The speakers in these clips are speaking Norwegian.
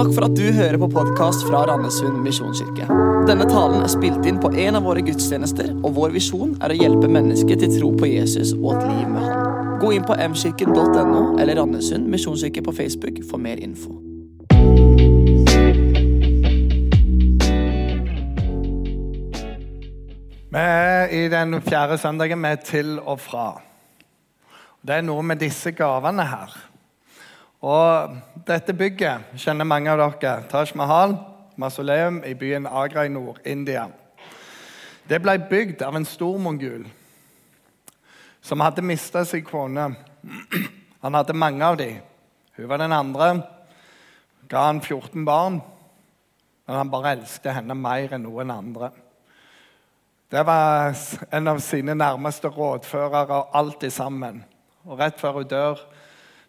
Takk for at du hører på podkast fra Randesund misjonskirke. Denne talen er spilt inn på en av våre gudstjenester, og vår visjon er å hjelpe mennesker til tro på Jesus og et liv med Han. Gå inn på mkirken.no eller Randesund misjonskirke på Facebook for mer info. Vi er i den fjerde søndagen med Til og fra. Det er noe med disse gavene her. Og dette bygget kjenner mange av dere. Taj Mahal, mausoleum i byen Agra i Nord-India. Det ble bygd av en stor mongul som hadde mista sin kone. Han hadde mange av dem. Hun var den andre. Ga han 14 barn. Men han bare elsket henne mer enn noen andre. Det var en av sine nærmeste rådførere alltid sammen. Og Rett før hun dør,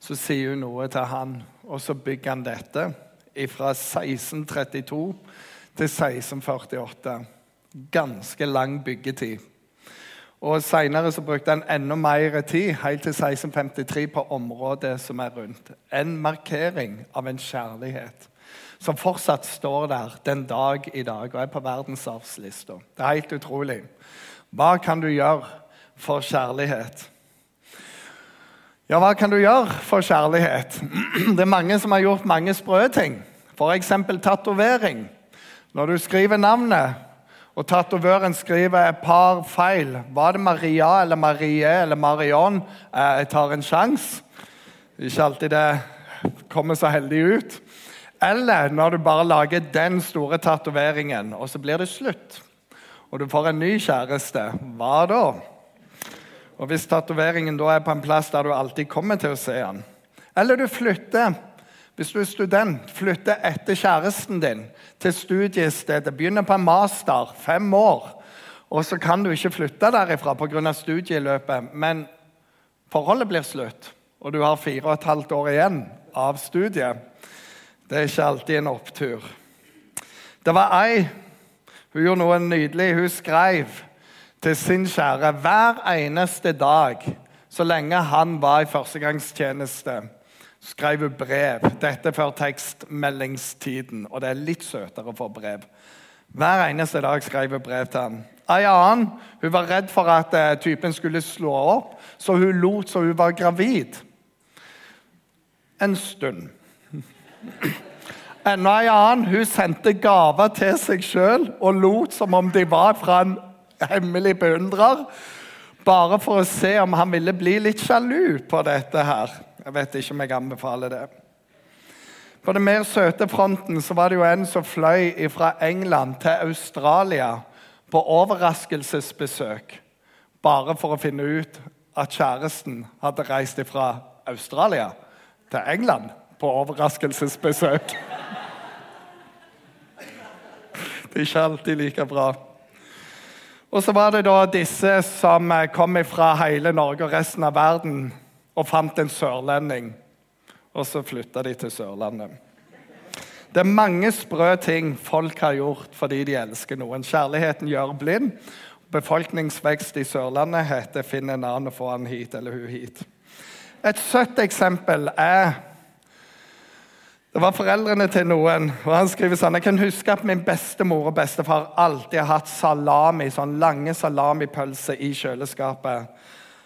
så sier hun noe til han, og så bygger han dette fra 1632 til 1648. Ganske lang byggetid. Og Senere brukte han enda mer tid, helt til 1653, på området som er rundt. En markering av en kjærlighet som fortsatt står der den dag i dag og er på verdensarvslista. Det er helt utrolig. Hva kan du gjøre for kjærlighet? Ja, hva kan du gjøre for kjærlighet? Det er mange som har gjort mange sprø ting. F.eks. tatovering. Når du skriver navnet, og tatovøren skriver et par feil Var det Maria eller Marie eller Marion? Eh, jeg tar en sjanse. Ikke alltid det kommer så heldig ut. Eller når du bare lager den store tatoveringen, og så blir det slutt. Og du får en ny kjæreste. Hva da? Og Hvis tatoveringen da er på en plass der du alltid kommer til å se den Eller du flytter, hvis du er student, flytter etter kjæresten din til studiestedet, begynner på en master, fem år, og så kan du ikke flytte derifra pga. studieløpet, men forholdet blir slutt, og du har fire og et halvt år igjen av studiet det er ikke alltid en opptur. Det var ei hun gjorde noe nydelig. Hun skrev til sin kjære hver eneste dag så lenge han var i førstegangstjeneste. Skrev hun brev. Dette før tekstmeldingstiden, og det er litt søtere å få brev. Hver eneste dag skrev hun brev til han. Ei annen hun var redd for at uh, typen skulle slå opp, så hun lot som hun var gravid. En stund. Enda ei annen hun sendte gaver til seg sjøl og lot som om de var fra en hemmelig beundrer. Bare for å se om han ville bli litt sjalu på dette her. Jeg vet ikke om jeg anbefaler det. På den mer søte fronten så var det jo en som fløy fra England til Australia på overraskelsesbesøk. Bare for å finne ut at kjæresten hadde reist fra Australia til England på overraskelsesbesøk. Det er ikke alltid like bra. Og så var det da disse som kom fra hele Norge og resten av verden og fant en sørlending. Og så flytta de til Sørlandet. Det er mange sprø ting folk har gjort fordi de elsker noen. Kjærligheten gjør blind. Befolkningsvekst i Sørlandet heter 'Finn en annen og få han hit eller hun hit'. Et søtt eksempel er det var foreldrene til noen. og Han skriver sånn Jeg kan huske at min bestemor og bestefar alltid har hatt salami, sånn lange salamipølser i kjøleskapet.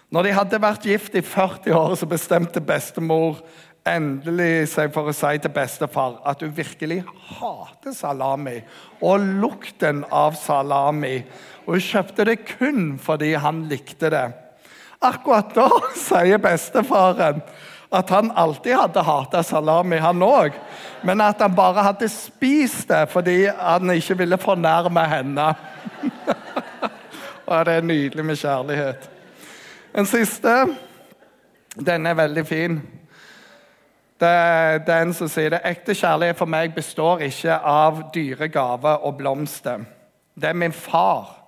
Når de hadde vært gift i 40 år, så bestemte bestemor endelig seg for å si til bestefar at hun virkelig hater salami og lukten av salami. Og hun kjøpte det kun fordi han likte det. Akkurat da sier bestefaren at han alltid hadde hata salami, han òg. Men at han bare hadde spist det fordi han ikke ville fornærme henne. Og det er nydelig med kjærlighet. En siste. Denne er veldig fin. Det er den som sier det. Ekte kjærlighet for meg består ikke av dyre gaver og blomster. Det er min far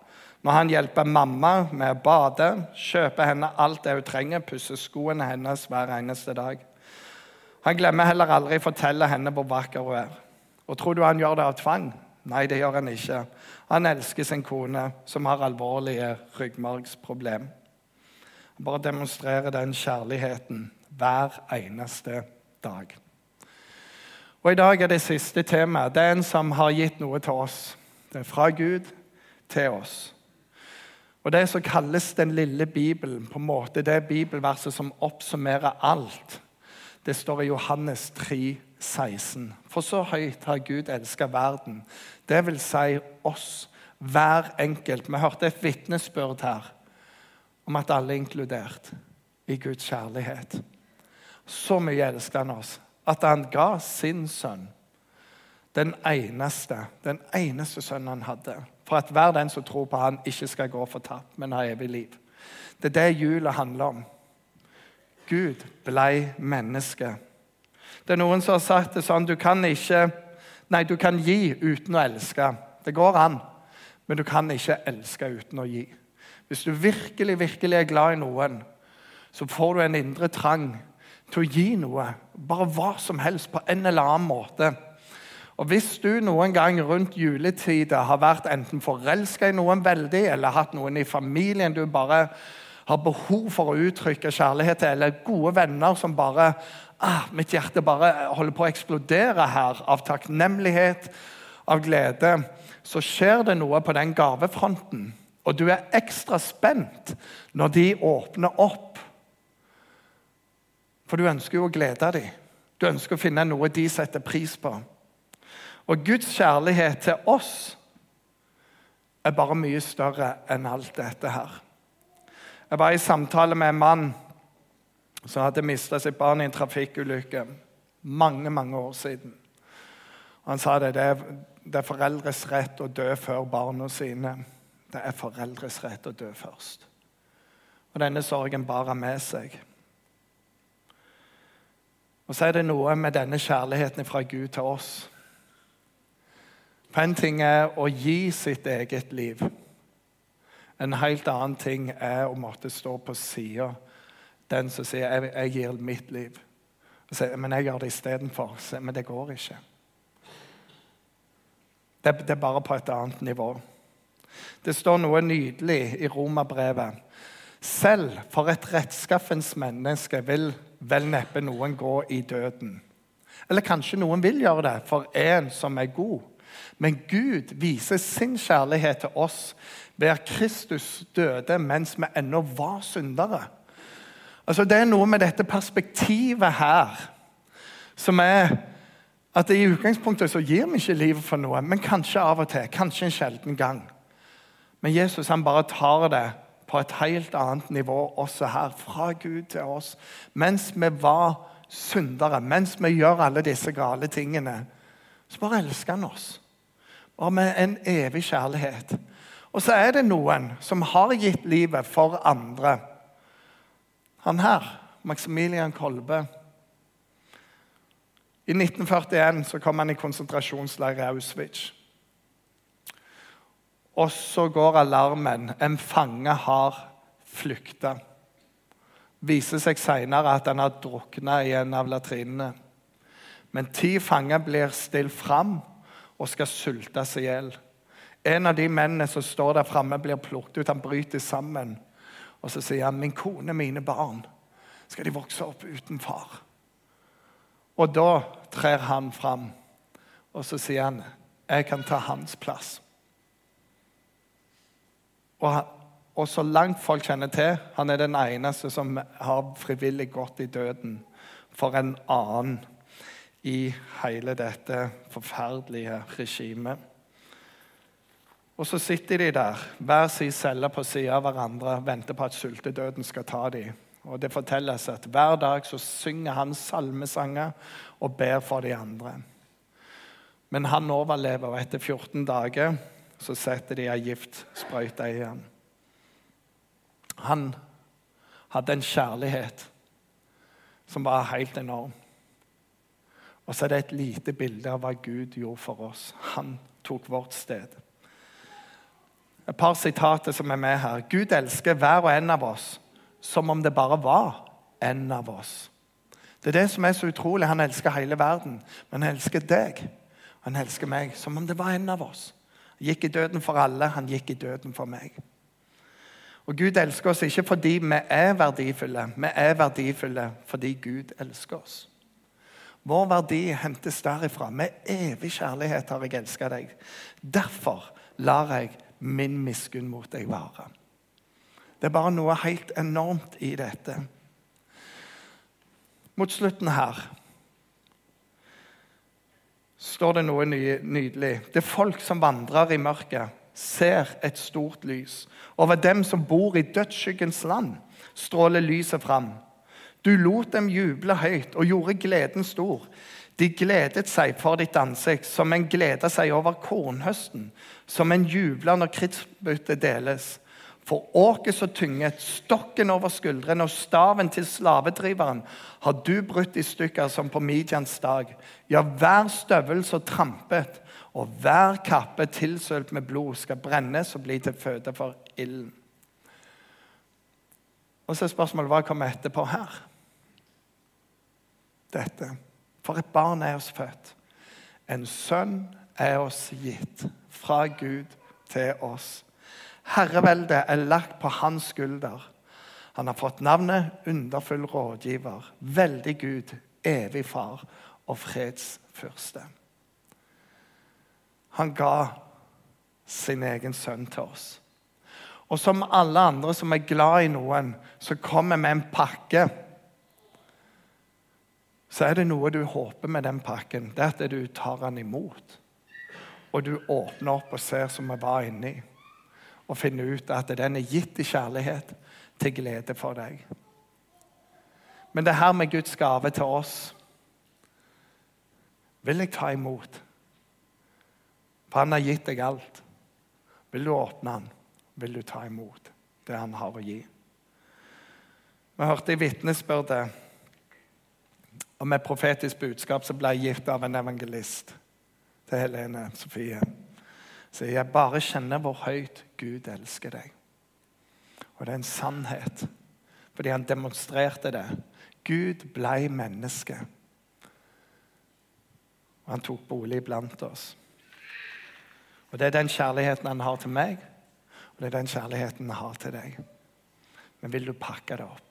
når han hjelper mamma med å bade, kjøper henne alt det hun trenger, pusser skoene hennes hver eneste dag. Han glemmer heller aldri å fortelle henne hvor vakker hun er. Og Tror du han gjør det av tvang? Nei, det gjør han ikke. Han elsker sin kone, som har alvorlige ryggmargsproblem. Han bare demonstrerer den kjærligheten hver eneste dag. Og I dag er det siste temaet. Det er en som har gitt noe til oss. Det er fra Gud til oss. Og Det som kalles den lille Bibelen, på en måte det er bibelverset som oppsummerer alt, det står i Johannes 3, 16. For så høyt har Gud elska verden. Det vil si oss, hver enkelt. Vi hørte et vitnesbyrd her om at alle er inkludert i Guds kjærlighet. Så mye elsker han oss at han ga sin sønn, den eneste, den eneste sønnen han hadde, for at hver den som tror på han ikke skal gå fortapt, men ha evig liv. Det er det jula handler om. Gud blei menneske. Det er noen som har sagt det sånn du kan ikke Nei, du kan gi uten å elske. Det går an, men du kan ikke elske uten å gi. Hvis du virkelig, virkelig er glad i noen, så får du en indre trang til å gi noe. Bare hva som helst, på en eller annen måte. Og Hvis du noen gang rundt juletider har vært enten forelska i noen veldig, eller hatt noen i familien du bare har behov for å uttrykke kjærlighet til, eller gode venner som bare ah, Mitt hjerte bare holder på å eksplodere her av takknemlighet, av glede. Så skjer det noe på den gavefronten, og du er ekstra spent når de åpner opp. For du ønsker jo å glede dem. Du ønsker å finne noe de setter pris på. Og Guds kjærlighet til oss er bare mye større enn alt dette her. Jeg var i samtale med en mann som hadde mista sitt barn i en trafikkulykke mange mange år siden. Han sa det, det er, det er foreldres rett å dø før barna sine. Det er foreldres rett å dø først. Og Denne sorgen bar han med seg. Og så er det noe med denne kjærligheten fra Gud til oss. For En ting er å gi sitt eget liv. En helt annen ting er å måtte stå på sida den som sier jeg, jeg gir mitt liv. Så, men jeg gjør det istedenfor. Men det går ikke. Det, det, er bare på et annet nivå. Det står noe nydelig i romerbrevet. Selv for et rettskaffens menneske vil vel neppe noen gå i døden. Eller kanskje noen vil gjøre det for en som er god. Men Gud viser sin kjærlighet til oss ved at Kristus døde mens vi ennå var syndere. Altså, det er noe med dette perspektivet her som er at i utgangspunktet så gir vi ikke livet for noe, men kanskje av og til. Kanskje en sjelden gang. Men Jesus han bare tar det på et helt annet nivå også her, fra Gud til oss. Mens vi var syndere, mens vi gjør alle disse gale tingene, så bare elsker han oss. Bare med en evig kjærlighet. Og så er det noen som har gitt livet for andre. Han her, Maximilian Kolbe I 1941 så kom han i konsentrasjonsleiret i Auschwitz. Og så går alarmen. En fange har flykta. Viser seg senere at han har drukna i en av latrinene. Men ti fanger blir stilt fram og skal sultes i hjel. En av de mennene som står der framme, blir plukket ut. Han bryter sammen. Og så sier han, 'Min kone, mine barn, skal de vokse opp uten far?' Og da trer han fram, og så sier han, 'Jeg kan ta hans plass'. Og, og så langt folk kjenner til, han er den eneste som har frivillig gått i døden for en annen i hele dette forferdelige regimet. Og så sitter de der, hver sin celle på siden av hverandre, venter på at sultedøden skal ta dem. Og Det fortelles at hver dag så synger han salmesanger og ber for de andre. Men han overlever, og etter 14 dager så setter de ei giftsprøyte i ham. Han hadde en kjærlighet som var helt enorm. Og så er det et lite bilde av hva Gud gjorde for oss. Han tok vårt sted. Et par sitater som er med her. Gud elsker hver og en av oss som om det bare var en av oss. Det er det som er så utrolig. Han elsker hele verden, men han elsker deg. Han elsker meg som om det var en av oss. Han gikk i døden for alle, han gikk i døden for meg. Og Gud elsker oss ikke fordi vi er verdifulle, vi er verdifulle fordi Gud elsker oss. Vår verdi hentes derifra. Med evig kjærlighet har jeg elska deg. Derfor lar jeg min miskunn mot deg vare. Det er bare noe helt enormt i dette. Mot slutten her står det noe nydelig. Det er folk som vandrer i mørket, ser et stort lys. Over dem som bor i dødsskyggens land, stråler lyset fram. Du lot dem juble høyt og gjorde gleden stor. De gledet seg for ditt ansikt, som en gleder seg over kornhøsten, som en jubler når krigsbyttet deles. For åket så tynget, stokken over skuldrene og staven til slavedriveren har du brutt i stykker som på midjens dag. Ja, hver støvel så trampet og hver kappe tilsølt med blod skal brennes og bli til føde for ilden. Og så er spørsmålet hva kommer etterpå her? Dette. For et barn er oss født. En sønn er oss gitt fra Gud til oss. Herreveldet er lagt på hans skulder. Han har fått navnet Underfull rådgiver, veldig Gud, evig far og fredsfyrste. Han ga sin egen sønn til oss. Og som alle andre som er glad i noen, så kommer vi med en pakke. Så er det noe du håper med den pakken. Det er at du tar den imot. Og du åpner opp og ser som vi var inni og finner ut at den er gitt i kjærlighet til glede for deg. Men det her med Guds gave til oss vil jeg ta imot. For han har gitt deg alt. Vil du åpne han, vil du ta imot det han har å gi. Vi hørte i vitnesbyrdet om et profetisk budskap som ble gitt av en evangelist til Helene Sofie sier jeg bare kjenner hvor høyt Gud elsker deg. Og det er en sannhet, fordi han demonstrerte det. Gud ble menneske. Og han tok bolig blant oss. Og Det er den kjærligheten han har til meg, og det er den kjærligheten han har til deg. Men vil du pakke det opp?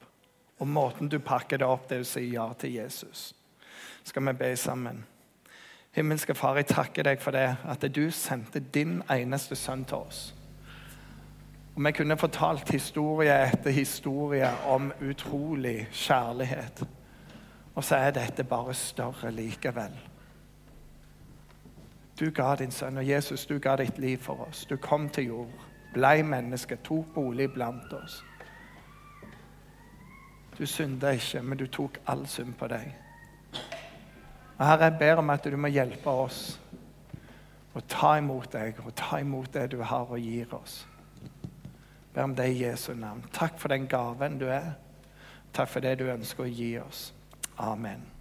Og måten du pakker det opp, det er å si ja til Jesus. Skal vi be sammen? Himmelske Far, jeg takker deg for det at du sendte din eneste sønn til oss. Og Vi kunne fortalt historie etter historie om utrolig kjærlighet. Og så er dette bare større likevel. Du ga din sønn, og Jesus, du ga ditt liv for oss. Du kom til jord, blei menneske, tok bolig blant oss. Du synda ikke, men du tok all synd på deg. Og Herre, jeg ber om at du må hjelpe oss å ta imot deg og ta imot det du har og gir oss. Jeg ber om det i Jesu navn. Takk for den gaven du er. Takk for det du ønsker å gi oss. Amen.